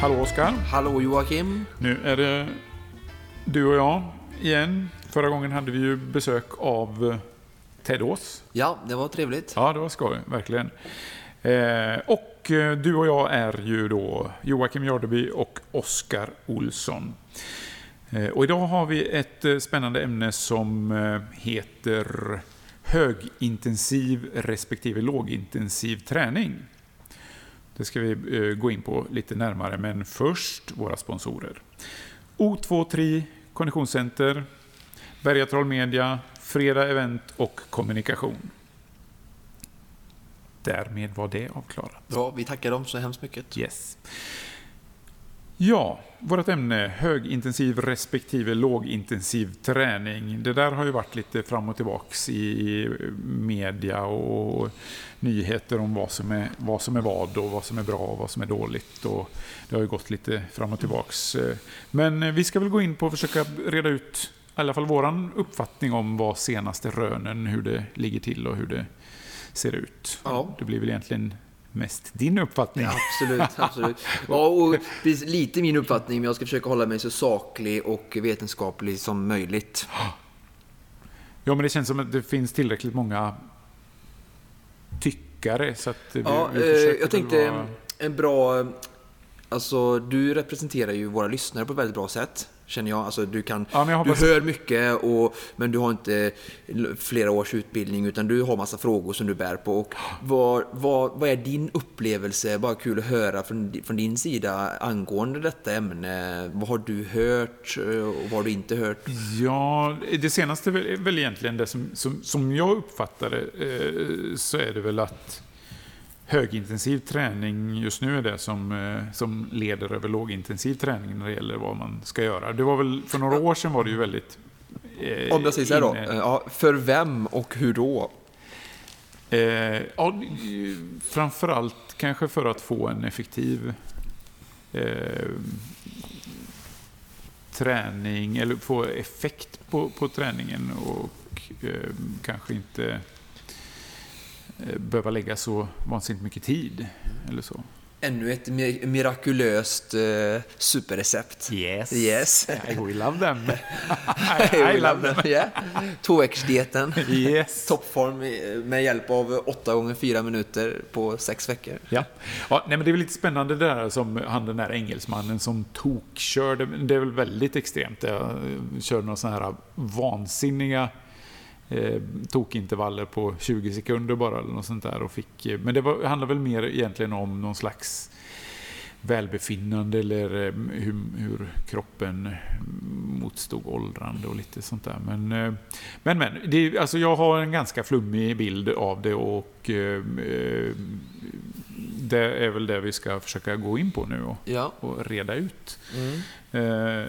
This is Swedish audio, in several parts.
Hallå Oskar. Hallå Joakim. Nu är det du och jag igen. Förra gången hade vi ju besök av eh, Ted Ås. Ja, det var trevligt. Ja, det var skoj, verkligen. Eh, och eh, du och jag är ju då Joakim Jardeby och Oskar Olsson. Eh, och idag har vi ett spännande ämne som heter högintensiv respektive lågintensiv träning. Det ska vi eh, gå in på lite närmare, men först våra sponsorer. O23 Konditionscenter, Bergatroll Media, Fredag Event och Kommunikation. Därmed var det avklarat. Bra, vi tackar dem så hemskt mycket. Yes. Ja, vårt ämne högintensiv respektive lågintensiv träning. Det där har ju varit lite fram och tillbaks i media och nyheter om vad som är vad, som är vad och vad som är bra och vad som är dåligt. Och det har ju gått lite fram och tillbaks. Men vi ska väl gå in på och försöka reda ut i alla fall våran uppfattning om vad senaste rönen, hur det ligger till och hur det ser ut. Ja. Det blir väl egentligen mest din uppfattning. Ja, absolut, absolut. Ja, och precis, lite min uppfattning, men jag ska försöka hålla mig så saklig och vetenskaplig som möjligt. Ja, men det känns som att det finns tillräckligt många tyckare så att vi, Ja, vi eh, jag tänkte vara- en bra... Alltså, du representerar ju våra lyssnare på ett väldigt bra sätt, känner jag. Alltså, du kan... Ja, jag du hoppas- hör mycket, och, men du har inte flera års utbildning, utan du har massa frågor som du bär på. Och vad, vad, vad är din upplevelse? Bara kul att höra från, från din sida angående detta ämne. Vad har du hört eh, och vad har du inte hört? Ja, det senaste är väl- egentligen det som, som, som jag uppfattar det, eh, så är det väl att högintensiv träning just nu är det som, eh, som leder över lågintensiv träning när det gäller vad man ska göra. Det var väl, för några år sedan var det ju väldigt... eh, Om jag säger så här då, ja, för vem och hur då? Eh, ja, framförallt kanske för att få en effektiv eh, träning, eller få effekt på, på träningen och eh, kanske inte behöva lägga så vansinnigt mycket tid. Eller så. Ännu ett mi- mirakulöst eh, superrecept. Yes. Yes. I will love them. I, I love them. yeah. Tvåveckorsdieten. Yes. Toppform i- med hjälp av 8 gånger 4 minuter på 6 veckor. Ja, ja nej, men det är lite spännande det där som han den där engelsmannen som tokkörde. Det är väl väldigt extremt. Jag körde några sådana här vansinniga eh, tokintervaller på 20 sekunder bara eller något sånt där. Och fick, eh, men det var, handlar väl mer egentligen om någon slags välbefinnande eller eh, hur, hur kroppen motstod åldrande och lite sånt där. Men, eh, men, men det, alltså jag har en ganska flummig bild av det och eh, eh, det är väl det vi ska försöka gå in på nu och, Ja. och reda ut Mm. eh,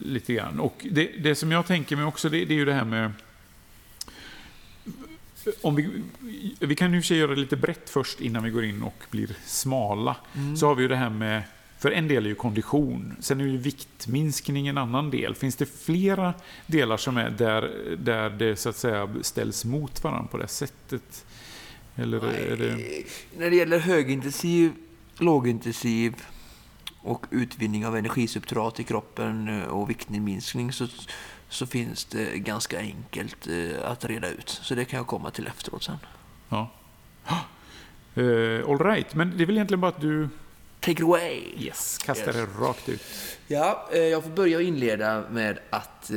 lite grann. Och det, det som jag tänker mig också, det, det är ju det här med om vi, vi kan ju göra det lite brett först innan vi går in och blir smala. Mm. Så har vi ju det här med, för en del är ju kondition, sen är ju viktminskning en annan del. Finns det flera delar som är där, där det så att säga ställs mot varandra på det sättet? Eller är det... Nej, När det gäller högintensiv, lågintensiv och utvinning av energisubstrat i kroppen och viktminskning så, så finns det ganska enkelt eh, att reda ut. Så det kan jag komma till efteråt sen. Ja. Uh, all right, men det är väl egentligen bara att du Take it away! yes, kastar Yes. det rakt ut. Ja, eh, jag får börja och inleda med att eh,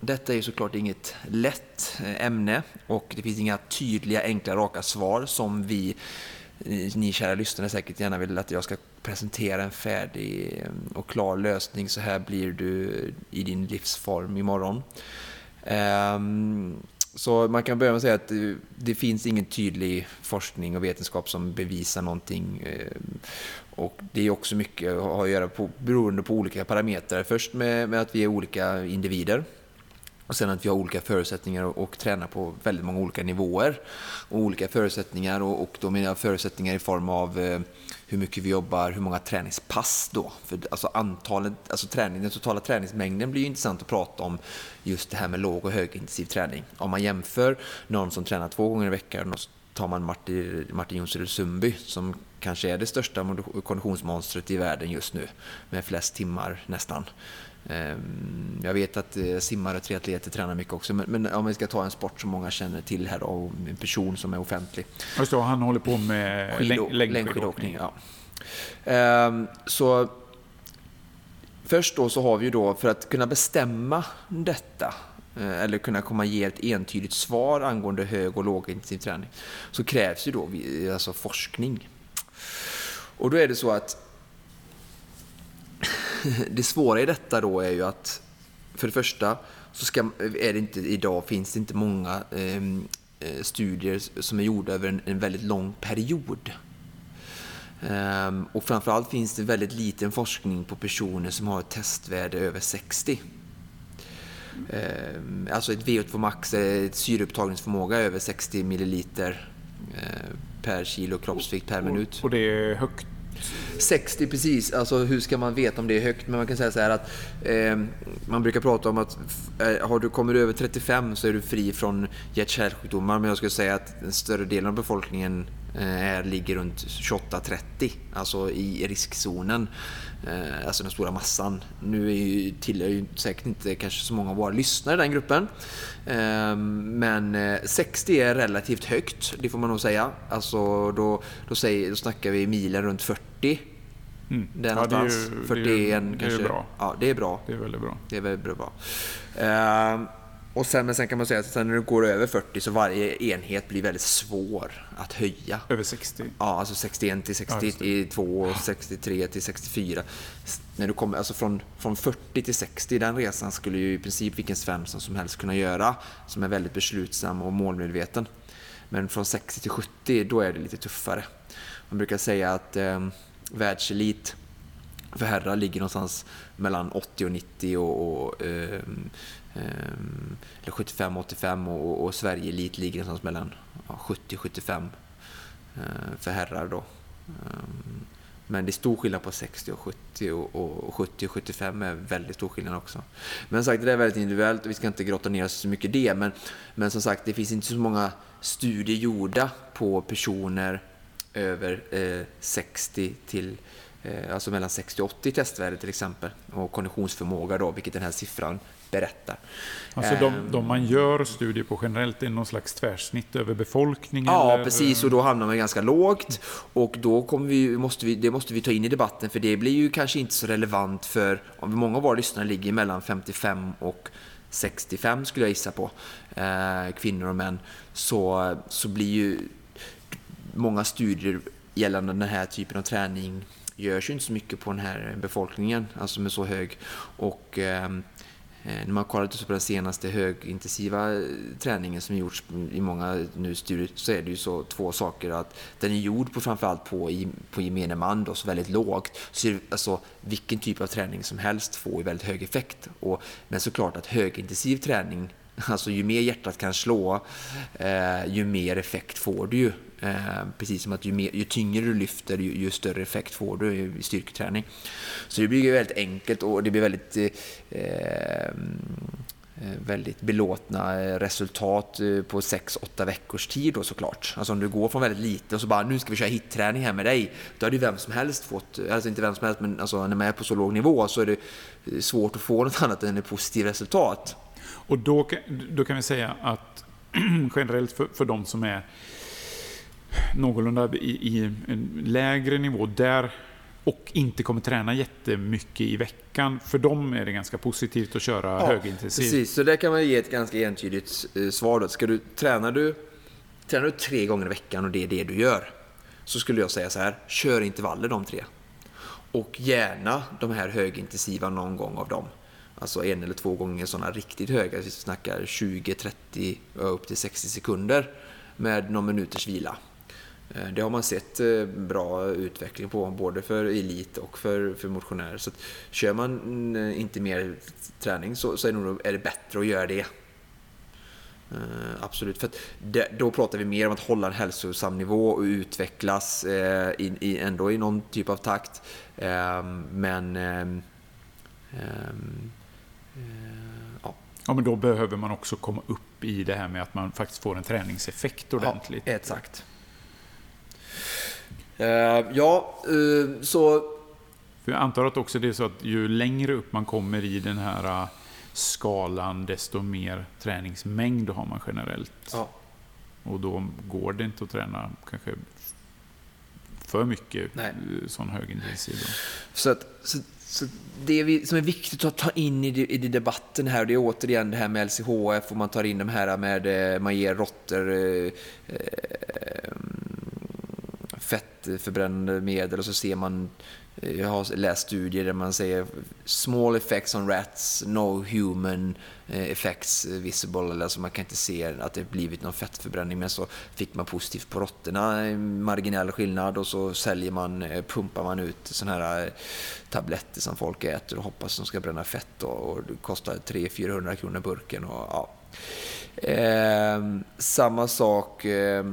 detta är såklart inget lätt ämne och det finns inga tydliga, enkla, raka svar som vi, ni kära lyssnare säkert gärna vill att jag ska presentera en färdig eh, och klar lösning. Så här blir du i din livsform imorgon. Ehm, så man kan börja med att säga att eh, det, finns ingen tydlig forskning och vetenskap som bevisar någonting. Eh, och det är också mycket att ha att göra på, beroende på olika parametrar. Först med, med att vi är olika individer. Och sen att vi har olika förutsättningar och, och tränar på väldigt många olika nivåer. Och olika förutsättningar och, och då menar jag förutsättningar i form av eh, hur mycket vi jobbar, hur många träningspass då. För alltså antalet, alltså träning, den totala träningsmängden blir ju intressant att prata om just det här med låg och högintensiv träning. Om man jämför någon som tränar två gånger i veckan och tar man Martin, Martin Jonsson Sundby som kanske är det största konditionsmonstret i världen just nu med flest timmar nästan. Ehm, jag vet att eh, simmare och triatleter tränar mycket också, men, om vi ska ta en sport som många känner till här och en person som är offentlig. Just det, han håller på med längdskidåkning. Ja. Ehm, så först då så har vi ju då, för att kunna bestämma detta, eh, eller kunna komma ge ett entydigt svar angående hög och lågintensiv träning, så krävs ju då alltså forskning. Och då är det så att det svåra i detta då är ju att för det första så ska, är det inte, idag finns det inte många ehm, eh, studier som är gjorda över en, en väldigt lång period. Um, och framförallt finns det väldigt liten forskning på personer som har ett testvärde över 60. Um, ehm, alltså ett VO2 max, ett syreupptagningsförmåga över 60 milliliter uh, per kilo kroppsvikt per minut. Och det är högt 60 precis, alltså hur ska man veta om det är högt? Men man kan säga så här att eh, man brukar prata om att eh, har du kommit över 35 så är du fri från hjärt-kärlsjukdomar. Men jag skulle säga att den större delen av befolkningen eh, är, ligger runt 28-30, alltså i riskzonen. Eh, alltså den stora massan. Nu är ju, tillhör ju säkert inte kanske så många av våra lyssnare i den gruppen. Ehm, eh, men 60 är relativt högt, det får man nog säga. Alltså då, då, säger, då snackar vi milen runt 40. Mm. Där ja, någonstans. Det är, 41 det är, kanske. Det är bra. Ja, det är bra. Det är väldigt bra. Det är väldigt bra. Och sen, men sen kan man säga att när du går över 40 så varje enhet blir väldigt svår att höja. Över 60? Ja, alltså 61 till 62, ja, 63 till 64. När du kommer, alltså från, från 40 till 60, den resan skulle ju i princip vilken Svensson som helst kunna göra, som är väldigt beslutsam och målmedveten. Men från 60 till 70, då är det lite tuffare. Man brukar säga att eh, världselit för herrar ligger någonstans mellan 80 och 90 och, och eh, eller 75-85 och, och Sverige Elit ligger någonstans mellan ja, 70-75 eh, för herrar då. Ehm, men det är stor skillnad på 60 och 70 och, och 70 och 75 är väldigt stor skillnad också. Men som sagt, det är väldigt individuellt och vi ska inte grotta ner oss så mycket i det. Men, men som sagt, det finns inte så många studier gjorda på personer över eh, 60 till eh, alltså mellan 60 och 80 testvärde till exempel och konditionsförmåga då, vilket den här siffran berättar. Alltså de, ehm. de man gör studier på generellt är någon slags tvärsnitt över befolkningen? Ja, eller? precis. Och då hamnar man ganska lågt. Och då vi, måste vi, det måste vi ta in i debatten, för det blir ju kanske inte så relevant för... Om många av våra lyssnare ligger mellan 55 och 65 skulle jag gissa på, eh, kvinnor och män, så, så blir ju många studier gällande den här typen av träning görs ju inte så mycket på den här befolkningen, alltså med så hög. Och ehm, eh, när man kollar på den senaste högintensiva träningen som gjorts i många nu studier så är det ju så två saker att den är gjord på framförallt på, på gemene man då, så väldigt lågt. Så alltså, vilken typ av träning som helst får ju väldigt hög effekt. Och, men såklart att högintensiv träning Alltså ju mer hjärtat kan slå, eh, ju mer effekt får du ju. Eh, precis som att ju, mer, ju tyngre du lyfter, ju, ju, större effekt får du i styrketräning. Så det blir väldigt enkelt och det blir väldigt, eh, eh väldigt belåtna eh, resultat eh, på 6-8 veckors tid då såklart. Alltså om du går från väldigt lite och så bara nu ska vi köra hitträning här med dig. Då hade ju vem som helst fått, alltså inte vem som helst men alltså när man är på så låg nivå så är det svårt att få något annat än ett positivt resultat. Och då, då kan vi säga att generellt för, för de som är någorlunda i, i en lägre nivå där och inte kommer träna jättemycket i veckan. För dem är det ganska positivt att köra ja, högintensivt. Precis, så där kan man ge ett ganska entydigt eh, svar. Då. Ska du, tränar, du, tränar du tre gånger i veckan och det är det du gör, så skulle jag säga så här, kör intervaller de tre. Och gärna de här högintensiva någon gång av dem. Alltså en eller två gånger sådana riktigt höga, vi snackar 20, 30, upp till 60 sekunder med någon minuters vila. Eh, det har man sett eh, bra utveckling på, både för elit och för, för motionärer. Så att, kör man eh, inte mer träning så, så är, det nog, är det bättre att göra det. Uh, absolut, för det, då pratar vi mer om att hålla en hälsosam nivå och utvecklas uh, i, i, ändå i någon typ av takt. Uh, men um, Ja, men då behöver man också komma upp i det här med att man faktiskt får en träningseffekt ordentligt. Ja, exakt. Uh, ja, så... För jag antar att också det är så att ju längre upp man kommer i den här skalan, desto mer träningsmängd har man generellt. Ja. Och då går det inte att träna kanske för mycket Nej. sån högintensiv. Så, att, så, så det vi, som är viktigt att ta in i, i debatten här, det är återigen det här med LCHF och man tar in de här med, eh, man ger råttor eh, eh fettförbrännande medel och så ser man jag har läst studier där man säger small effects on rats, no human eh, effects visible. Alltså man kan inte se att det blivit någon fettförbränning men så fick man positivt på råttorna, eh, marginell skillnad och så säljer man, pumpar man ut sådana här tabletter som folk äter och hoppas att de ska bränna fett och det kostar 300-400 kronor burken. Och, ja. Eh, samma sak eh,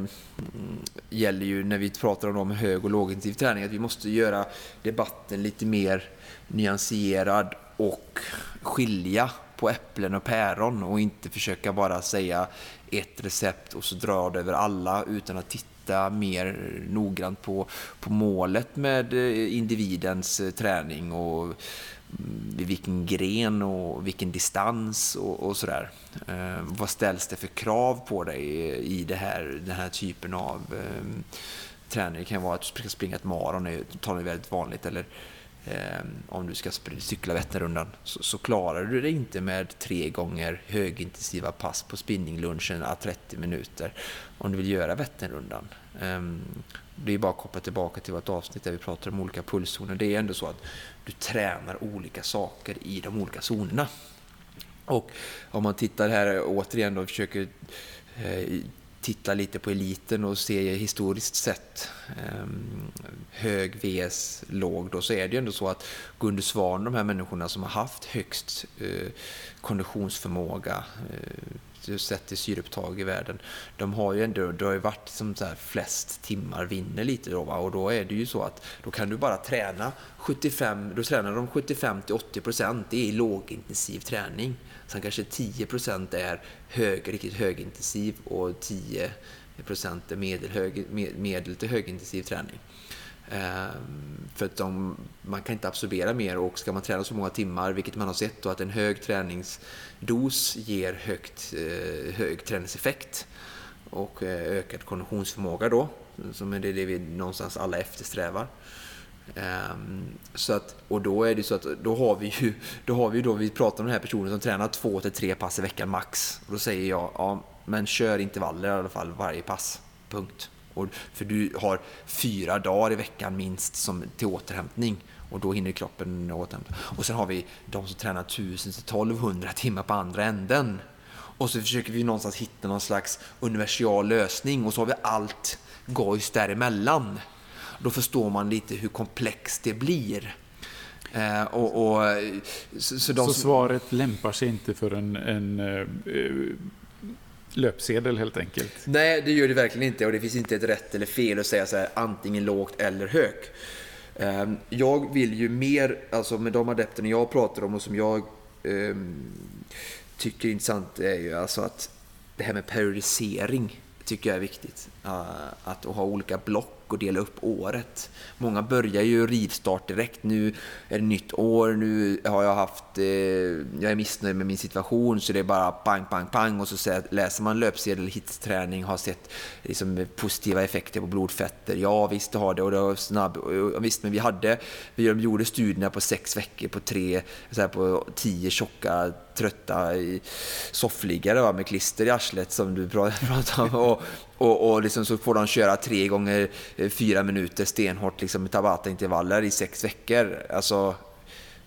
gäller ju när vi pratar om hög och lågintensiv träning, att vi måste göra debatten lite mer nyanserad och skilja på äpplen och päron och inte försöka bara säga ett recept och så dra det över alla utan att titta mer noggrant på, på målet med eh, individens eh, träning och vilken gren och vilken distans och, och sådär. Eh, vad ställs det för krav på dig i det här, den här typen av eh, träning? Det kan vara att du ska springa ett maron, det är väldigt vanligt. Eller eh, Ehm, om du ska cykla Vätternrundan så, så klarar du det inte med tre gånger högintensiva pass på spinninglunchen à 30 minuter om du vill göra Vätternrundan. Eh, det är bara att koppla tillbaka till vårt avsnitt där vi pratar om olika pulszoner. Det är ändå så att du tränar olika saker i de olika zonerna. Och om man tittar här återigen och försöker eh, titta lite på eliten och se historiskt sett eh, hög vs låg då så är det ju ändå så att Gunde Svan, de här människorna som har haft högst eh, konditionsförmåga eh, sett till syreupptag i världen. De har ju ändå, det har ju varit som så här, flest timmar vinner lite då va? och då är det ju så att då kan du bara träna 75, då tränar de 75 till 80 procent, det är lågintensiv träning. Sen kanske 10 procent är hög, riktigt högintensiv och 10 procent är medelhög, medel till högintensiv träning. Ehm, för att de, man kan inte absorbera mer och ska man träna så många timmar, vilket man har sett då att en hög träningsdos ger högt, eh, hög träningseffekt och eh, ökad konditionsförmåga då, som är det vi någonstans alla eftersträvar. Ehm, så att, och då är det så att då har vi ju, då har vi då, vi pratar om den här personen som tränar två till tre pass i veckan max. Och då säger jag, ja men kör intervaller i alla fall varje pass. Punkt. Och, för du har fyra dagar i veckan minst som, till återhämtning och då hinner kroppen återhämta. Och sen har vi de som tränar 1000 1200 timmar på andra änden. Och så försöker vi någonstans hitta någon slags universal lösning och så har vi allt gojs däremellan. Då förstår man lite hur komplext det blir. Eh, och, och, så, så, så svaret lämpar sig inte för en, en uh, löpsedel helt enkelt. Nej, det gör det verkligen inte och det finns inte ett rätt eller fel att säga så här, antingen lågt eller högt. Ehm, jag vill ju mer, alltså med de adepterna jag pratar om och som jag um, tycker är intressant är ju alltså att det här med periodisering tycker jag är viktigt. Uh, att ha olika block och dela upp året. Många börjar ju rivstart direkt. Nu är det nytt år, nu har jag haft, eh, jag är missnöjd med min situation så det är bara pang, pang, pang och så läser man löpsedel, hitsträning, har sett liksom, positiva effekter på blodfetter. Ja visst, det har det och det var snabb. Och, visst, men vi hade, vi gjorde studierna på sex veckor på tre, så här, på tio tjocka trötta soffliggare med klister i arslet som du pratade om. Och, och, och liksom så får de köra tre gånger eh, fyra minuter stenhårt liksom, Tabata-intervaller i sex veckor. Alltså,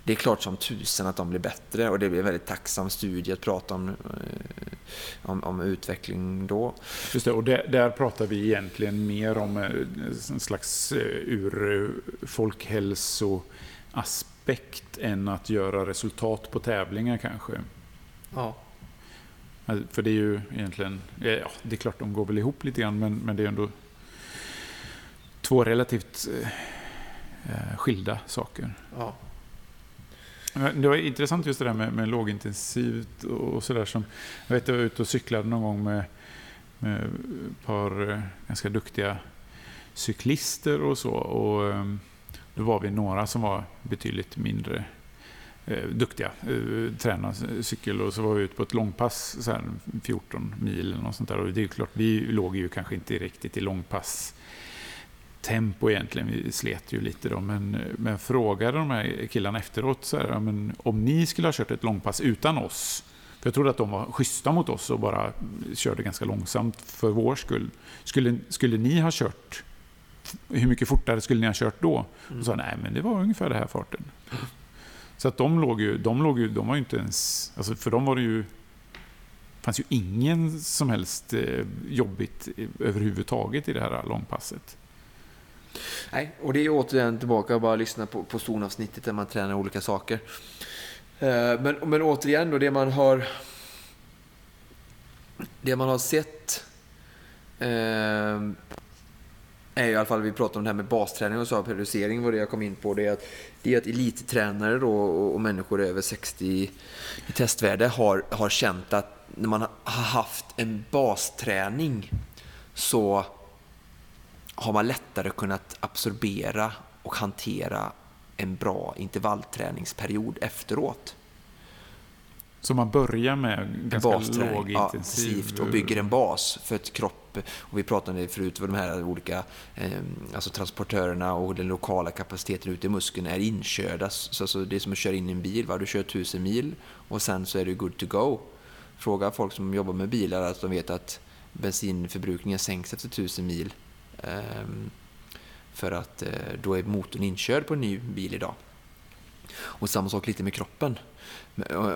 det är klart som tusen att de blir bättre och det blir en väldigt tacksam studie att prata om, eh, om, om utveckling då. Just det, och där, där pratar vi egentligen mer om eh, en slags ur folkhälsoaspekt än att göra resultat på tävlingar kanske. Ja. För det är ju egentligen, ja, det är klart de går väl ihop lite grann, men, men det är ändå två relativt eh, skilda saker. Ja. Det var intressant just det där med, med lågintensivt och sådär. Jag vet jag var ute och cyklade någon gång med, med ett par eh, ganska duktiga cyklister och så. Och ehm, då var vi några som var betydligt mindre eh, duktiga, eh, träna cykel och så var vi ute på ett långpass, så här 14 mil eller något sånt där. Och det är klart, vi låg ju kanske inte riktigt i långpass tempo egentligen. Vi slet ju lite då, men, men frågade de här killarna efteråt så här, men om ni skulle ha kört ett långpass utan oss, för jag trodde att de var schyssta mot oss och bara körde ganska långsamt för vår skull. Skulle, skulle ni ha kört, hur mycket fortare skulle ni ha kört då? Mm. Och sa nej, men det var ungefär den här farten. Så att de låg ju, de låg ju, de var ju inte ens, alltså för dem var det ju fanns ju ingen som helst eh, jobbigt överhuvudtaget i det här långpasset. Nej, och det är återigen tillbaka och bara lyssna på, på zonavsnittet där man tränar olika saker. Eh, men, men återigen då, det man har det man har sett eh, är i alla fall, vi pratade om det här med basträning och så, periodisering var det jag kom in på. Det är att, det är att elittränare då, och, och människor över 60 i testvärde har, har känt att när man har haft en basträning så har man lättare kunnat absorbera och hantera en bra intervallträningsperiod efteråt. Så man börjar med ganska lågintensiv... Ja, och bygger en bas för ett kropp. Och vi pratade om det förut, vad de här olika eh, alltså transportörerna och den lokala kapaciteten ute i muskeln är inkörda. Så alltså det är som att köra in i en bil. Va? Du kör tusen mil och sen så är du good to go. Fråga folk som jobbar med bilar att de vet att bensinförbrukningen sänks efter tusen mil. Ehm, för att eh, då är motorn inkörd på en ny bil idag. Och samma sak lite med kroppen.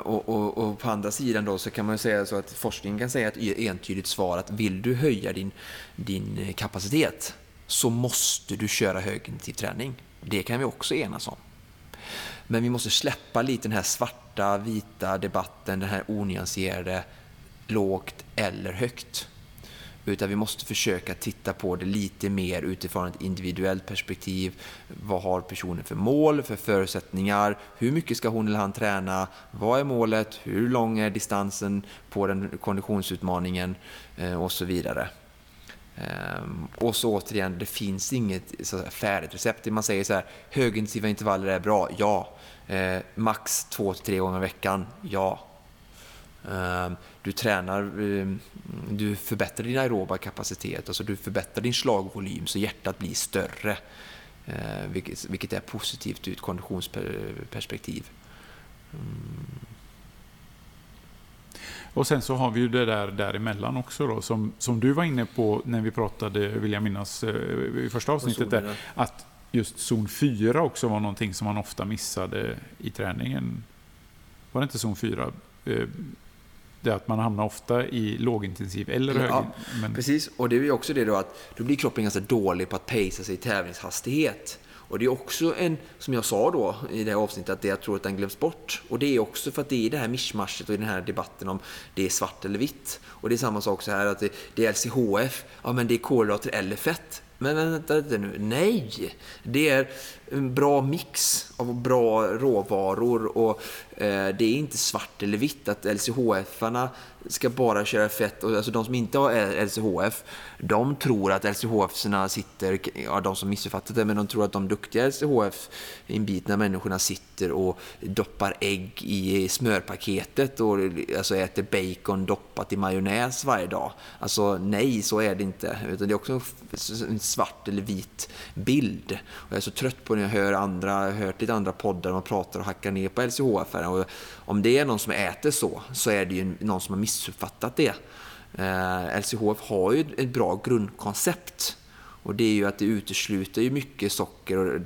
Och, och, och, på andra sidan då så kan man säga så att forskningen kan säga ett entydigt svar att vill du höja din, din kapacitet så måste du köra högintensiv träning. Det kan vi också enas om. Men vi måste släppa lite den här svarta, vita debatten, den här onyanserade lågt eller högt. Utan vi måste försöka titta på det lite mer utifrån ett individuellt perspektiv. Vad har personen för mål, för förutsättningar? Hur mycket ska hon eller han träna? Vad är målet? Hur lång är distansen på den konditionsutmaningen? Eh, och så vidare. Eh, och så återigen, det finns inget så färdigt recept. Man säger så här, högintensiva intervaller är bra, ja. Eh, max två till tre gånger i veckan, ja. Eh, du tränar, ehm, du förbättrar din aeroba kapacitet, alltså du förbättrar din slagvolym så hjärtat blir större. Ehm, vilket, är positivt ur ett konditionsperspektiv. Mm. Och sen så har vi ju det där däremellan också då, som, som du var inne på när vi pratade, vill jag minnas, eh, i första avsnittet, där, att just zon 4 också var någonting som man ofta missade i träningen. Var det inte zon 4? Det är att man hamnar ofta i lågintensiv eller hög. Ja, men... Precis, och det är också det då att då blir kroppen ganska dålig på att pacea sig i tävlingshastighet. Och det är också en, som jag sa då i det här avsnittet, att det jag tror att den glöms bort. Och det är också för att det är det här mischmaschet och i den här debatten om det är svart eller vitt. Och det är samma sak så här att det, det är LCHF, ja men det är kolhydrater eller fett. Men vänta lite nu, nej! Det är en bra mix av bra råvaror och eh, det är inte svart eller vitt att LCHF-arna ska bara köra fett. Och, alltså de som inte har LCHF, de tror att LCHF sitter, ja de som missuppfattat det, men de tror att de duktiga LCHF inbitna människorna sitter och doppar ägg i smörpaketet och alltså äter bacon doppat i majonnäs varje dag. Alltså nej, så är det inte. Utan det är också en svart eller vit bild. Och jag är så trött på när jag hör andra, jag har hört lite andra poddar man pratar och hackar ner på LCHF. om det är någon som äter så, så är det ju någon som har missuppfattat det. Eh, LCHF har ju ett bra grundkoncept. Och det är ju att det utesluter ju mycket socker. Och,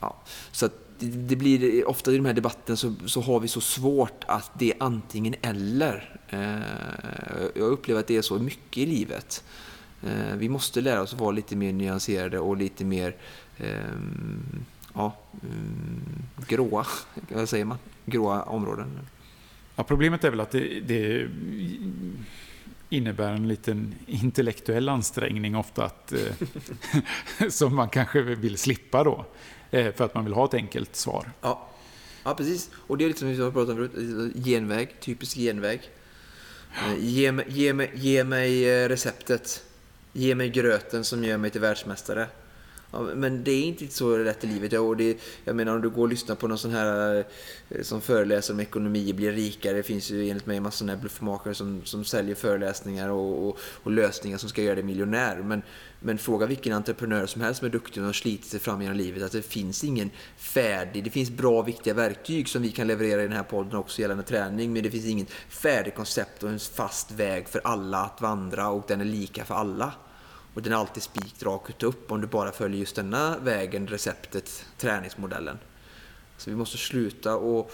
ja, så det, det, blir ofta i de här debatten så, så har vi så svårt att det är antingen eller. Eh, jag upplever att det är så mycket i livet. Eh, vi måste lära oss att vara lite mer nyanserade och lite mer ehm, ja, ehm, gråa, vad säger man? Gråa områden. Ja, problemet är väl att det, det innebär en liten intellektuell ansträngning ofta att, eh, som man kanske vill slippa då. Eh, för att man vill ha ett enkelt svar. Ja. Ja, precis. Och det är lite som vi har pratat om förut, eh, genväg, typisk genväg. Eh, ge, mig- ge, ge mig receptet. Ge mig gröten som gör mig till världsmästare. Ja, men det är inte så lätt i livet. Och det, jag menar om du går och lyssnar på någon sån här eh, som föreläser om ekonomi blir rikare. Det finns ju enligt mig massor sådana här bluffmakare som, som säljer föreläsningar och, och, och lösningar som ska göra dig miljonär. Men, men fråga vilken entreprenör som helst som är duktig och har slitit sig fram genom livet att det finns ingen färdig, det finns bra viktiga verktyg som vi kan leverera i den här podden också gällande träning. Men det finns inget färdigt koncept och en fast väg för alla att vandra och den är lika för alla. Och den är alltid spikrakt upp om du bara följer just denna vägen, receptet, träningsmodellen. Så vi måste sluta och,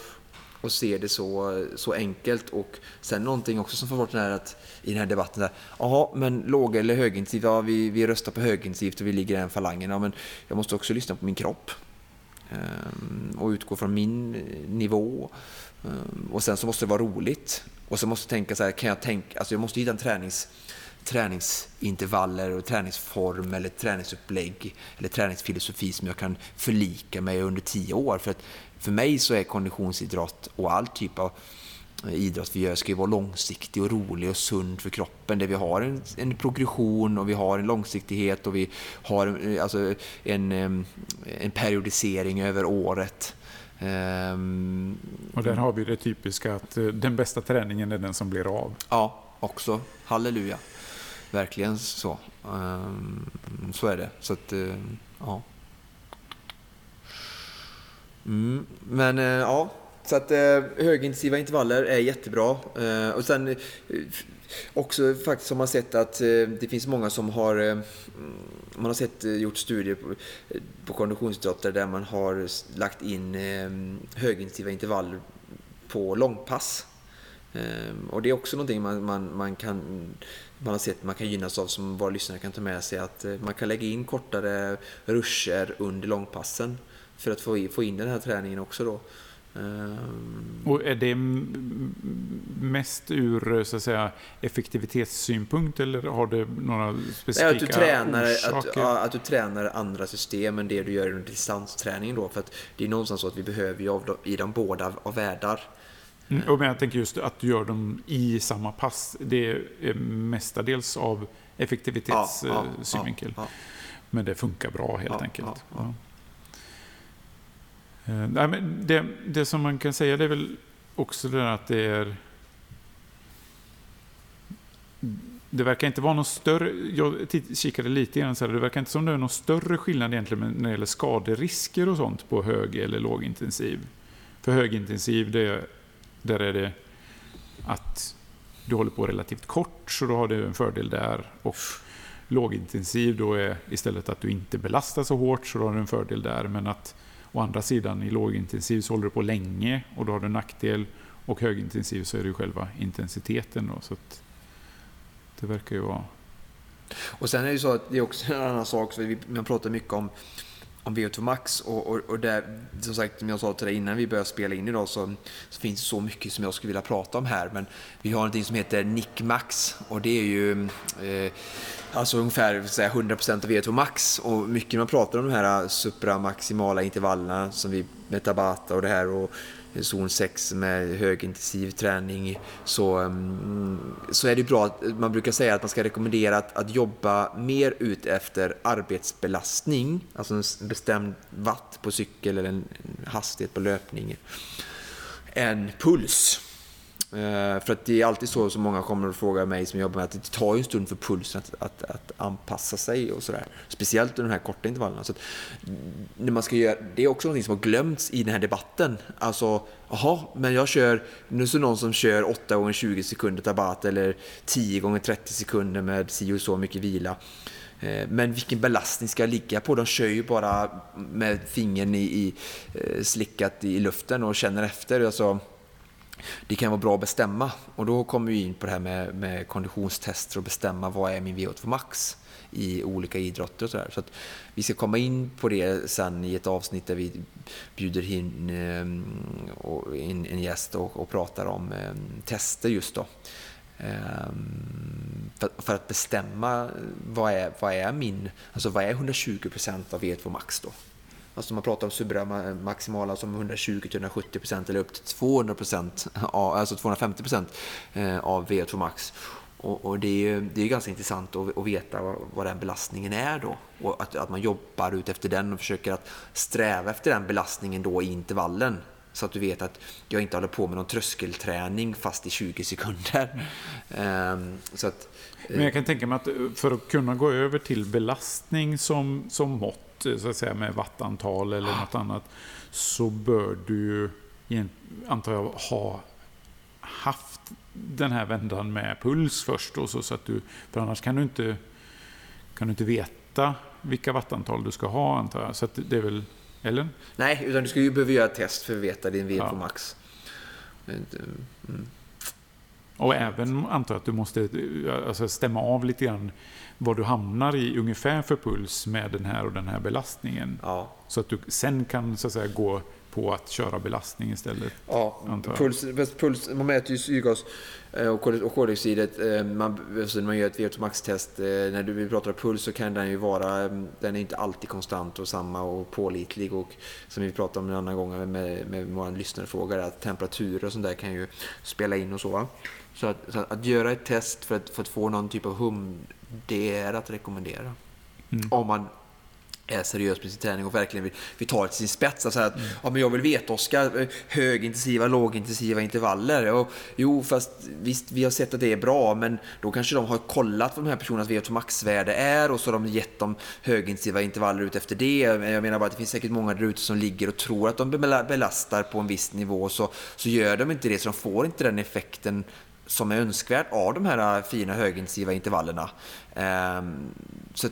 och se det så, så enkelt. Och sen någonting också som får bort den här att, i den här debatten. Där, Jaha, men låg eller högintensivt? Ja, vi, vi röstar på högintensivt och vi ligger i den falangen. Ja, men jag måste också lyssna på min kropp. Ehm, och utgå från min eh, nivå. Ehm, och sen så måste det vara roligt. Och så måste jag tänka så här, kan jag tänka, alltså jag måste hitta en tränings träningsintervaller och träningsform eller träningsupplägg eller träningsfilosofi som jag kan förlika mig under tio år. För, att för mig så är konditionsidrott och all typ av idrott vi gör ska ju vara långsiktig och rolig och sund för kroppen. Där vi har en, en progression och vi har en långsiktighet och vi har eh, alltså, en, en periodisering över året. Ehm, Och där har vi det typiska att eh, den bästa träningen är den som blir av. Ja, också. Halleluja. Verkligen så. Ehm, så är det. Så att, eh, ja. Mm, men eh, ja, så att eh, högintensiva intervaller är jättebra. Och sen också faktiskt har man sett att det finns många som har mm, man har sett, gjort studier på, på konditionsidrottare där man har lagt in högintensiva intervaller på långpass. Ehm, Och det är också någonting man, man, man kan man har sett man kan gynnas av som våra lyssnare kan ta med sig att eh, man kan lägga in kortare ruscher under långpassen för att få, få in den här träningen också då. Ehm, Och är det mest ur så att säga, effektivitetssynpunkt eller har det några specifika att, du tränar, att, orsaker? ja, att du tränar andra system än det du gör under distansträning då. För att det är någonstans så att vi behöver ju av i de båda av världar. Mm, och men jag tänker just att du gör dem i samma pass. Det är mestadels av effektivitetssynvinkel. ja, ja. Men det funkar bra helt Ja, enkelt. ja, ja. Ja. Eh, nej, men det, det som man kan säga det är väl också det där att det är... Det verkar inte vara någon större... Jag kikade lite grann så här, det verkar inte som det är någon större skillnad egentligen när det gäller skaderisker och sånt på hög eller lågintensiv. För högintensiv, det, där är det att du håller på relativt kort, så då har du en fördel där. Och lågintensiv då är istället att du inte belastar så hårt, så då har du en fördel där. Men att å andra sidan i lågintensiv så håller du på länge och då har du en nackdel. Och högintensiv så är det ju själva intensiteten då. Så att det verkar ju vara... Och sen är det ju så att det är också en annan sak, för vi, man pratar mycket om, om VO2 Max och, och, och där, som sagt, som jag sa till dig innan vi började spela in idag så, så finns det så mycket som jag skulle vilja prata om här. Men vi har någonting som heter Nick Max och det är ju eh, alltså ungefär så säga, 100% av VO2 Max och mycket man pratar om de här supramaximala intervallerna som vi med Tabata och det här och Eh, zon 6 med högintensiv träning så, mm, så är det bra att man brukar säga att man ska rekommendera att, att jobba mer ut efter arbetsbelastning, alltså en bestämd watt på cykel eller en en hastighet på löpning, än puls. Eh, för att det är alltid så som många kommer och frågar mig som jobbar med att det tar ju en stund för pulsen att, att, att anpassa sig och sådär. Speciellt under de här korta intervallerna. Så att när man ska göra, det är också något som har glömts i den här debatten. Alltså, jaha, men jag kör, nu är det någon som kör 8 gånger 20 sekunder Tabata eller 10 gånger 30 sekunder med si och så mycket vila. Eh, men vilken belastning ska jag ligga på? De kör ju bara med fingern i, i eh, slickat i luften och känner efter. Alltså, det kan vara bra att bestämma. Och då kommer vi in på det här med, med konditionstester och bestämma vad är min VO2 max i olika idrotter och sådär. Så att vi ska komma in på det sen i ett avsnitt där vi bjuder in, ehm, in en gäst och, och pratar om ehm, tester just då. Ehm, för, för att bestämma vad är, vad är min, alltså vad är 120% av VO2 max då? Alltså man pratar om supramaximala som 120-170% eller upp till 200%, alltså 250% eh, av VO2 max. Och, och, det är ju det är ganska intressant att, att veta vad, vad, den belastningen är då. Och att, att man jobbar ut efter den och försöker att sträva efter den belastningen då i intervallen. Så att du vet att jag inte håller på med någon tröskelträning fast i 20 sekunder. Um, så att, Men jag kan tänka mig att för att kunna gå över till belastning som, som mått, så att säga med wattantal eller något annat, så bör du, antar jag, ha haft den här vändan med puls först. Då, så att du, för annars kan du, inte, kan du inte veta vilka wattantal du ska ha antar jag. Så det är väl, eller? Nej, utan du ska ju behöva göra ett test för att veta din VO2 max. Mm. Och även antar jag att du måste alltså, stämma av lite grann vad du hamnar i ungefär för puls med den här och den här belastningen. Ja. Så att du sen kan så att säga, gå på att köra belastning istället. Ja, puls, puls, man mäter ju syrgas eh, och koldioxidet. Eh, man, alltså när man gör ett VO2 max-test, eh, när du pratar om puls så kan den ju vara, den är inte alltid konstant och samma och pålitlig. Och som vi pratade om en annan gång med, med vår lyssnarfråga, att temperaturer och sånt där kan ju spela in och så. Så att, så att, göra ett test för att, för att få någon typ av hum, det är att rekommendera. Mm. Om man är seriös med sin träning och verkligen vill, vill ta det till sin spets. Alltså att, mm. ja, men jag vill veta, Oskar, eh, högintensiva, lågintensiva intervaller. Och, jo, fast visst, vi har sett att det är bra, men då kanske de har kollat vad de här personernas VO2 maxvärde är och så har de gett dem högintensiva intervaller ut efter det. Jag menar bara att det finns säkert många där ute som ligger och tror att de belastar på en viss nivå, så, så gör de inte det, så de får inte den effekten som är önskvärd av de här äh, fina högintensiva intervallerna. Ehm, så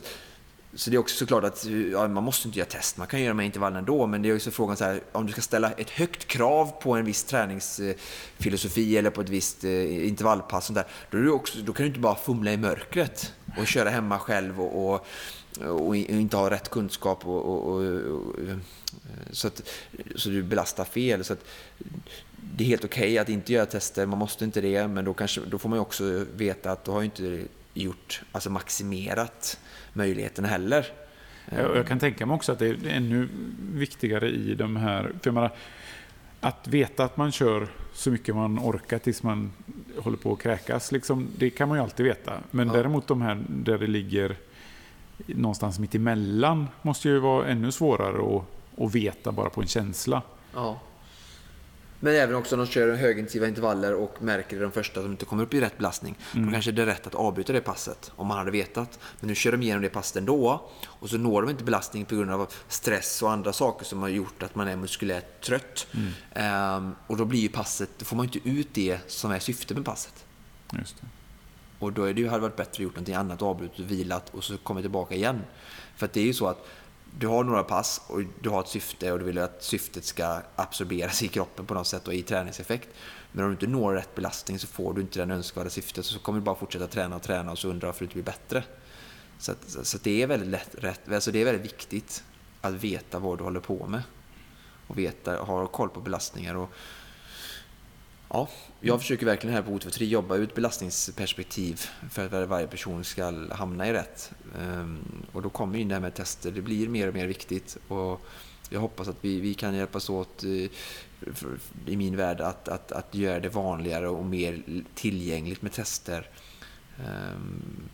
så det är också såklart att ja, man måste inte göra test, man kan göra de här intervallerna ändå, men det är också frågan så här, om du ska ställa ett högt krav på en viss träningsfilosofi eller på ett visst eh, intervallpass, sånt där, då, är du också, då kan du inte bara fumla i mörkret och köra hemma själv och, och, och inte ha rätt kunskap och, och eh, så, att, så du belastar fel. Så att, det är helt okej okay att inte göra tester, man måste inte det, men då, kanske, då får man också veta att du har inte gjort, alltså maximerat möjligheterna heller. Jag, jag kan tänka mig också att det är ännu viktigare i de här... För jag menar, att veta att man kör så mycket man orkar tills man håller på att kräkas, liksom, det kan man ju alltid veta. Men ja. däremot de här där det ligger någonstans mitt emellan måste ju vara ännu svårare att, att veta bara på en känsla. Ja. Men även också när de kör högintensiva intervaller och märker i de första som inte kommer upp i rätt belastning. Mm. Då kanske det är rätt att avbryta det passet om man hade vetat. Men nu kör de igenom det passet ändå och så når de inte belastning på grund av stress och andra saker som har gjort att man är muskulärt trött. Mm. Um, och då blir ju passet, då får man inte ut det som är syftet med passet. Just det. Och då är det ju, hade varit bättre att gjort någonting annat, avbrutit och vilat och så kommit tillbaka igen. För att det är ju så att du har några pass och du har ett syfte och du vill att syftet ska absorberas i kroppen på något sätt och i träningseffekt. Men om du inte når rätt belastning så får du inte den önskvärda syftet så kommer du bara fortsätta träna och träna och så undrar varför du inte blir bättre. Så, att, så att det är väldigt lätt, rätt, alltså det är väldigt viktigt att veta vad du håller på med. Och veta, ha koll på belastningar och Ja, jag försöker verkligen här på O23 jobba ut belastningsperspektiv för att varje person ska hamna i rätt. Ehm, och då kommer ju det här med tester, det blir mer och mer viktigt. Och jag hoppas att vi, vi kan hjälpas åt eh, i min värld att, att, att göra det vanligare och mer tillgängligt med tester. Ehm,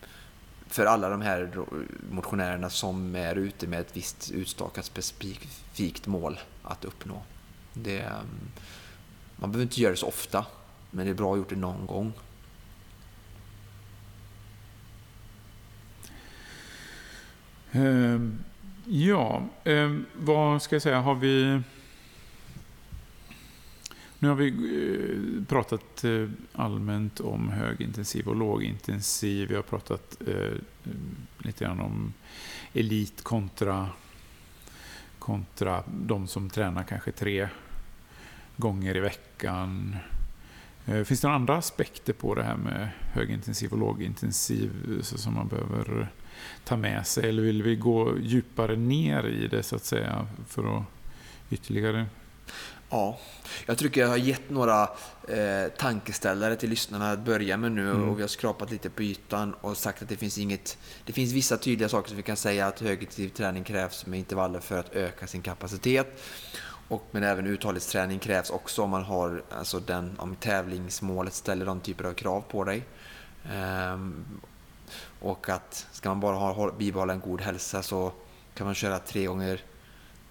för alla de här motionärerna som är ute med ett visst utstakat specifikt mål att uppnå. Det, ehm, man behöver inte göra det så ofta, men det är bra att gjort det någon gång. Uh, ja, uh, vad ska jag säga, har vi... Nu har vi uh, pratat eh, allmänt om högintensiv och lågintensiv. Vi har pratat eh, lite grann om elit kontra, kontra de som tränar kanske tre gånger i veckan. Eh, finns det några andra aspekter på det här med högintensiv och lågintensiv som man behöver ta med sig? Eller vill vi gå djupare ner i det så att säga för att ytterligare Ja, jag tycker jag har gett några eh, tankeställare till lyssnarna att börja med nu mm. och vi har skrapat lite på ytan och sagt att det finns inget... Det finns vissa tydliga saker som vi kan säga att högintensiv träning krävs med intervaller för att öka sin kapacitet. Och, men även uthållighetsträning krävs också om man har alltså den, om tävlingsmålet ställer de typer av krav på dig. Ehm, och att ska man bara ha, bibehålla en god hälsa så kan man köra tre gånger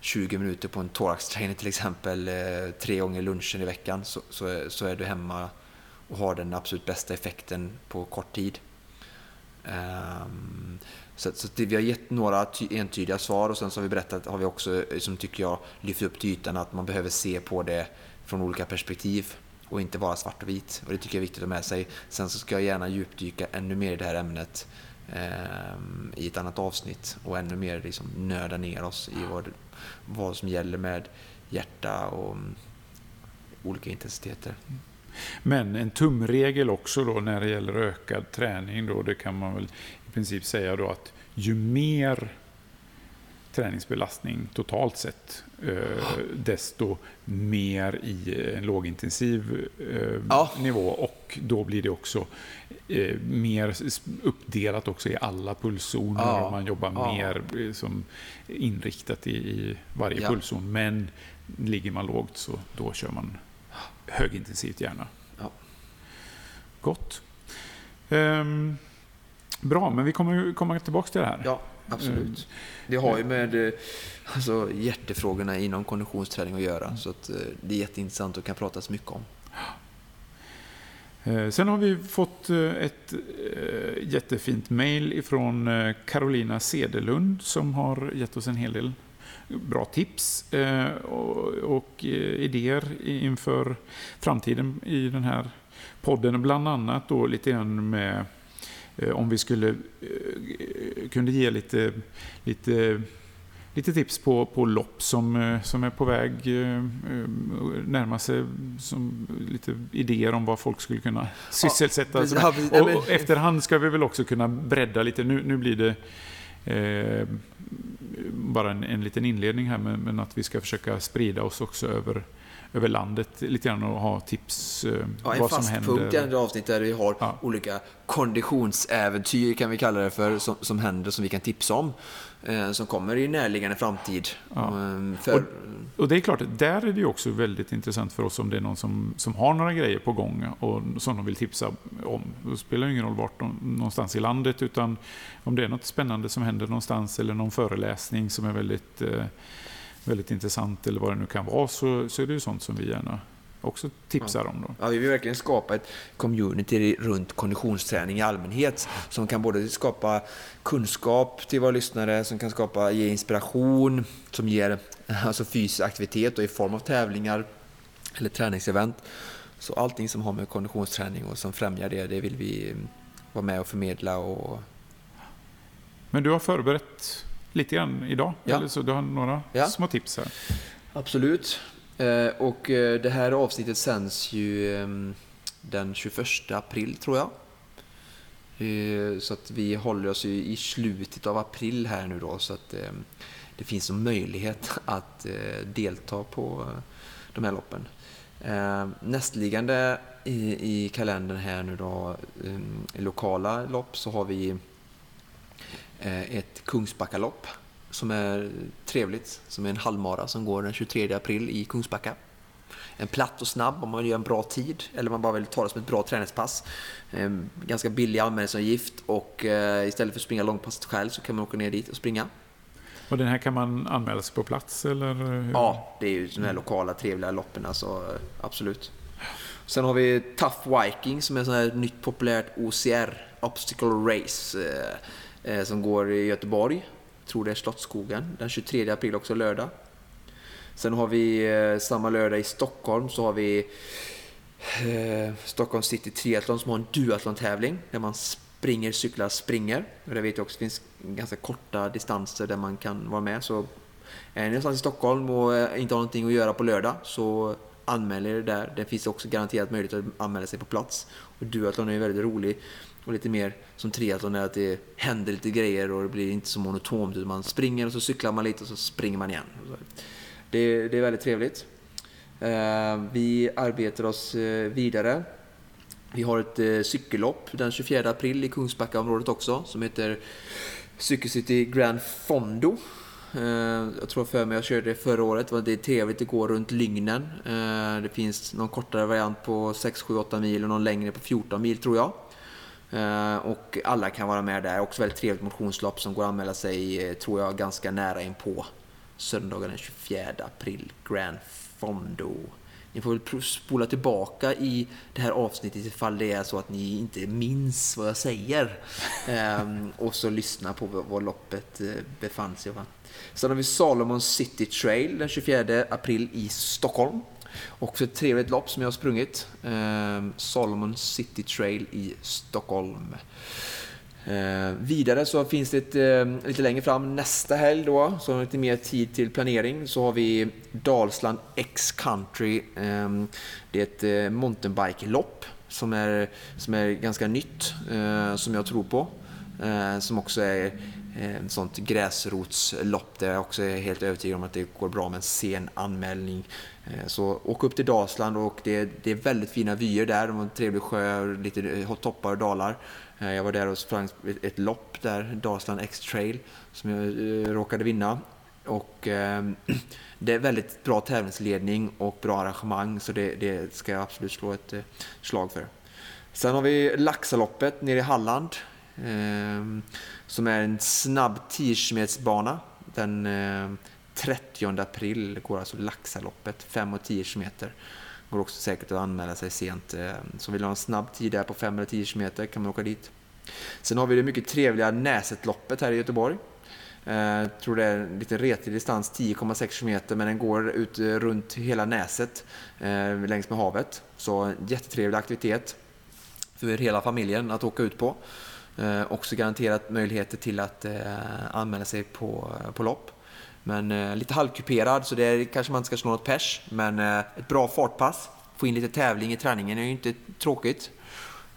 20 minuter på en thorax-trainer till exempel, eh, tre gånger lunchen i veckan så, så, så, är du hemma och har den absolut bästa effekten på kort tid. Ehm, så, så det, vi har gett några entydiga svar och sen så har vi berättat, har vi också, eh, som tycker jag, lyft upp till ytan att man behöver se på det från olika perspektiv och inte vara svart och vit. Och det tycker jag är viktigt att ha med sig. Sen så ska jag gärna djupdyka ännu mer i det här ämnet eh, i ett annat avsnitt och ännu mer liksom nöda ner oss i vad, vad som gäller med hjärta och um, olika intensiteter. Mm. Men en tumregel också då när det gäller ökad träning då, det kan man väl princip säga då att ju mer träningsbelastning totalt sett, eh, desto mer i en lågintensiv eh, ja. nivå och då blir det också eh, mer uppdelat också i alla pulszoner ja. man jobbar ja. mer som inriktat i, i varje ja. pulszon. Men ligger man lågt så då kör man högintensivt gärna. Gott. Um, bra, men vi kommer komma tillbaka till det här. Ja. Absolut. Mm. Det har ju med eh, alltså, hjärtefrågorna inom konditionsträning att göra. Så att, eh, det är jätteintressant och kan pratas mycket om. Eh, sen har vi fått ett jättefint mail ifrån Carolina Sedelund som har gett oss en hel del bra tips och idéer inför framtiden i den här podden. Bland annat då lite grann med om vi skulle eh, kunde ge lite, lite, lite tips på, på lopp som, eh, som är på väg närma sig, som lite idéer om vad folk skulle kunna sysselsätta sig med. Och, och efterhand ska vi väl också kunna bredda lite. Nu, nu blir det eh, bara en, en liten inledning här, men, men, att vi ska försöka sprida oss också över över landet lite grann och ha tips eh, ja, vad som händer. En fast punkt i andra avsnitt där vi har ja. olika konditionsäventyr kan vi kalla det för, som, som händer som vi kan tipsa om. Eh, som kommer i närliggande framtid. Ja. Eh, för... Och, och, det är klart, där är det också väldigt intressant för oss om det är någon som, som har några grejer på gång och som de vill tipsa om. Det spelar ingen roll vart någonstans i landet utan om det är något spännande som händer någonstans eller någon föreläsning som är väldigt eh, väldigt intressant eller vad det nu kan vara så, så är det ju sånt som vi gärna också tipsar ja. om. Då. Ja, vi vill verkligen skapa ett community runt konditionsträning i allmänhet som kan både skapa kunskap till våra lyssnare, som kan skapa, ge inspiration, som ger alltså fysisk aktivitet och i form av tävlingar eller träningsevent. Så allting som har med konditionsträning och som främjar det, det vill vi vara med och förmedla. Och... Men du har förberett lite grann idag? Ja. Eller så du har några ja. små tips här? Absolut. Eh, och eh, det här avsnittet sänds ju ehm, den 21 april tror jag. Eh, så att vi håller oss i slutet av april här nu då så att ehm, det finns en möjlighet att delta på de här loppen. Nästliggande i kalendern här nu då, ehm, i lokala lopp så har vi ett Kungsbackalopp som är trevligt, som är en halvmara som går den 23 april i Kungsbacka. En platt och snabb om man gör en bra tid eller om man bara vill ta det som ett bra träningspass. Ganska billig anmälningsavgift och eh, istället för att springa långpasset själv så kan man åka ner dit och springa. Och den här kan man anmäla sig på plats eller? Ja, det är ju de här lokala trevliga loppen alltså, absolut. Sen har vi Tough Viking som är ett nytt populärt OCR, Obstacle Race eh, eh, Eh, som går i Göteborg. Jag tror det är Slottsskogen. Den 23 april också lördag. Sen har vi eh, samma lördag i Stockholm så har vi eh, Stockholm City Triathlon som har en duathlon-tävling där man springer, cyklar, springer. Och där vet jag också finns ganska korta distanser där man kan vara med. Så är ni någonstans i Stockholm och eh, inte har någonting att göra på lördag så anmäl er där. Det finns också garanterat möjlighet att anmäla sig på plats. Och duathlon är ju väldigt rolig och lite mer som triathlon är att det händer lite grejer och det blir inte så monotont. Utan man springer och så cyklar man lite och så springer man igen. Det, det är väldigt trevligt. Eh, vi arbetar oss eh, vidare. Vi har ett eh, cykellopp den 24 april i Kungsbackaområdet också som heter Cykelcity Grand Fondo. Jag tror för mig jag körde det förra året. Det är trevligt att gå runt Lygnen. Det finns någon kortare variant på 6, 7, 8 mil och någon längre på 14 mil tror jag. Eh, och alla kan vara med där. Också väldigt trevligt motionslopp som går att anmäla sig, eh, tror jag, ganska nära in på söndagen den 24 april. Grand Fondo. Ni får väl spola tillbaka i det här avsnittet ifall det är så att ni inte minns vad jag säger. ehm, och så lyssna på var loppet eh, befann sig. Sen har vi Salomon City Trail den 24 april i Stockholm. Också ett trevligt lopp som jag har sprungit. Eh, Solomon City Trail i Stockholm. Eh, vidare så finns det ett, eh, lite längre fram nästa helg då, så har lite mer tid till planering, så har vi Dalsland X-Country. Eh, det är ett eh, mountainbike-lopp som är, som är ganska nytt, eh, som jag tror på. Eh, som också är eh, ett sånt gräsrotslopp där jag också är helt övertygad om att det går bra med en sen anmälning. Eh, så åk upp till Dalsland och det, det är väldigt fina vyer där. Det var en trevlig sjö, lite eh, toppar och dalar. Eh, jag var där och sprang ett lopp där, Dalsland X-Trail, som jag råkade vinna. Och ehm, det är väldigt bra tävlingsledning och bra arrangemang så det, det ska jag absolut slå ett slag för. Sen har vi Laxaloppet nere i Halland ehm, som är en snabb 10 bana. Den ehm, 30 april går alltså Laxaloppet, 5 och 10 km. Går också säkert att anmäla sig sent. Eh, så vill du ha en snabb tid där på 5 eller 10 km kan man åka dit. Sen har vi det mycket trevliga Näsetloppet här i Göteborg. Jag tror det är en lite retig distans, 10,6 km, men den går ut eh, runt hela Näset längs med havet. Så jättetrevlig aktivitet för hela familjen att åka ut på. Också garanterat möjligheter till att anmäla sig på, på lopp. Men eh, lite halvkuperad så det kanske man inte ska slå något pers. Men eh, ett bra fartpass. Få in lite tävling i träningen är ju inte tråkigt.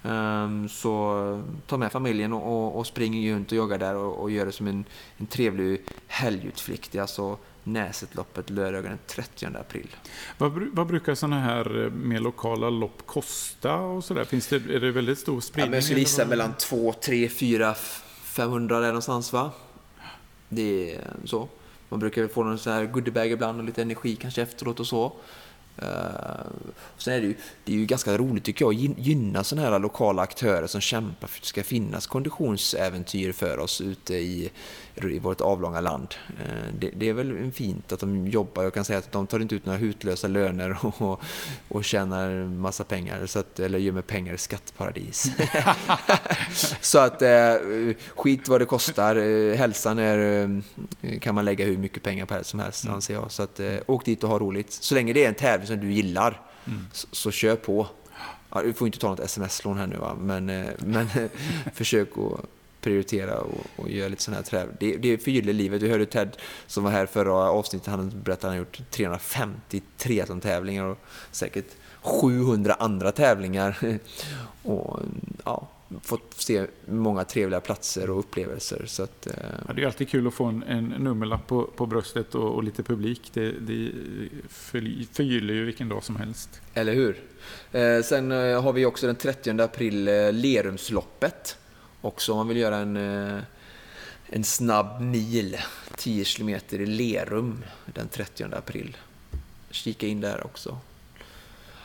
Um, så ta med familjen och, och, och spring runt och jogga där och, och gör det som en, en trevlig helgutflykt. Det är alltså Näsetloppet lördagen den 30 april. Vad, vad brukar sådana här eh, mer lokala lopp kosta? och så där? Finns det, Är det väldigt stor spridning? Ja, jag skulle gissa mellan 2, 3, 4, 500 där någonstans va? Det är så. Man brukar få någon sån här goodiebag ibland och lite energi kanske efteråt och så. Uh, sen är det, ju, det är ju ganska roligt tycker jag att gynna sådana här lokala aktörer som kämpar för att det ska finnas konditionsäventyr för oss ute i, i vårt avlånga land. Uh, det, det, är väl fint att de jobbar. Jag kan säga att de tar inte ut några hutlösa löner och, och tjänar massa pengar, så att, eller gömmer pengar i skattparadis. så att uh, skit vad det kostar. hälsan är, kan man lägga hur mycket pengar på som helst mm. anser jag. Så att, åk dit och ha roligt. Så länge det är en tävling som du gillar, mm. så, så, kör på. Ja, du får inte ta något sms-lån här nu, va? men, eh, men försök att prioritera och, och göra lite sådana här träning. Det, det förgyller livet. Du hörde Ted som var här förra avsnittet, han berättade att han har gjort 350 triathlon-tävlingar och säkert 700 andra tävlingar. och ja, fått se många trevliga platser och upplevelser. Så att, eh... ja, det är alltid kul att få en, en nummerlapp på, på bröstet och, och lite publik. Det, det förgyller ju vilken dag som helst. Eller hur? Eh, sen eh, har vi också den 30 april eh, Lerumsloppet. Också om man vill göra en, eh, en snabb mil, 10 km i Lerum den 30 april. Kika in där också.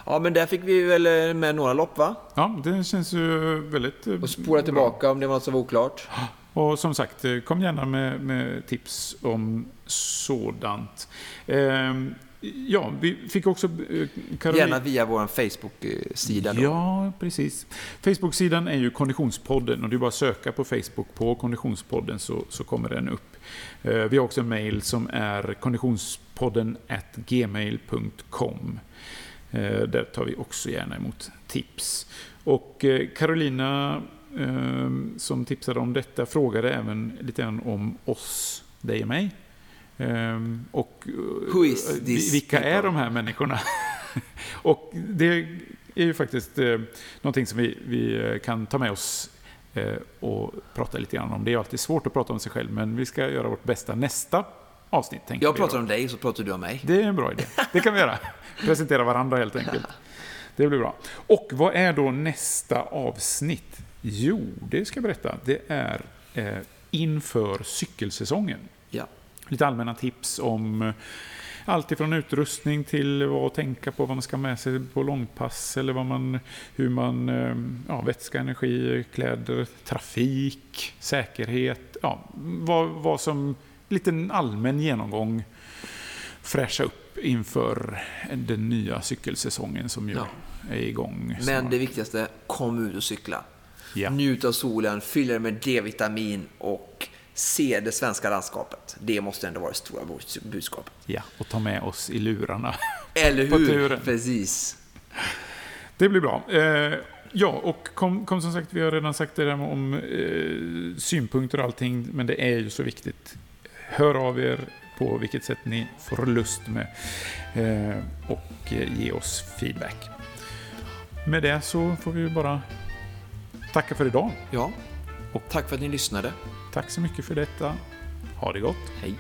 Ja, men där fick vi väl eh, med några lopp, va? Ja, det känns ju väldigt eh, Och spola tillbaka om det var så oklart. Och som sagt, eh, kom gärna med, med tips om sådant. Ehm, ja, vi fick också... Caroline... Gärna via vår Facebook-sida. Ja, precis. Facebook-sidan är ju Konditionspodden och det är bara att söka på Facebook på Konditionspodden så, så kommer den upp. Vi har också en mail som är konditionspodden gmail.com. Eh, där tar vi också gärna emot tips. Och eh, Carolina ehm, som tipsade om detta frågade även lite grann om oss, dig och mig. Ehm, och eh, vilka är de här människorna? och det är ju faktiskt någonting som vi, vi kan ta med oss och prata lite grann om. Det är alltid svårt att prata om sig själv, men vi ska göra vårt bästa. Nästa avsnitt. tänker Jag pratar om dig så pratar du om mig. Det är en bra idé. Det kan vi göra. Presentera varandra helt enkelt. Det blir bra. Och vad är då nästa avsnitt? Jo, det ska jag berätta. Det är eh, inför cykelsäsongen. Ja. Lite allmänna tips om eh, allt ifrån utrustning till vad att tänka på, vad man ska ha med sig på långpass eller vad man, hur man, eh, ja, vätska, energi, kläder, trafik, säkerhet, ja, vad, vad som, lite allmän genomgång, fräscha upp inför den nya cykelsäsongen som ju Ja. är igång. Men det viktigaste, kom ut och cykla. Ja. Njut av solen, fyll er med D-vitamin och se det svenska landskapet. Det måste ändå vara det stora budskapet. ja, och ta med oss i lurarna. Eller hur? Precis. Det blir bra. Eh, ja, och kom, kom som sagt, vi har redan sagt det där om eh, synpunkter och allting, men det är ju så viktigt. Hör av er på vilket sätt ni får lust med eh, och ge oss feedback. Med det så får vi bara tacka för idag. Ja. Och tack för att ni lyssnade. Tack så mycket för detta. Ha det gott. Hej.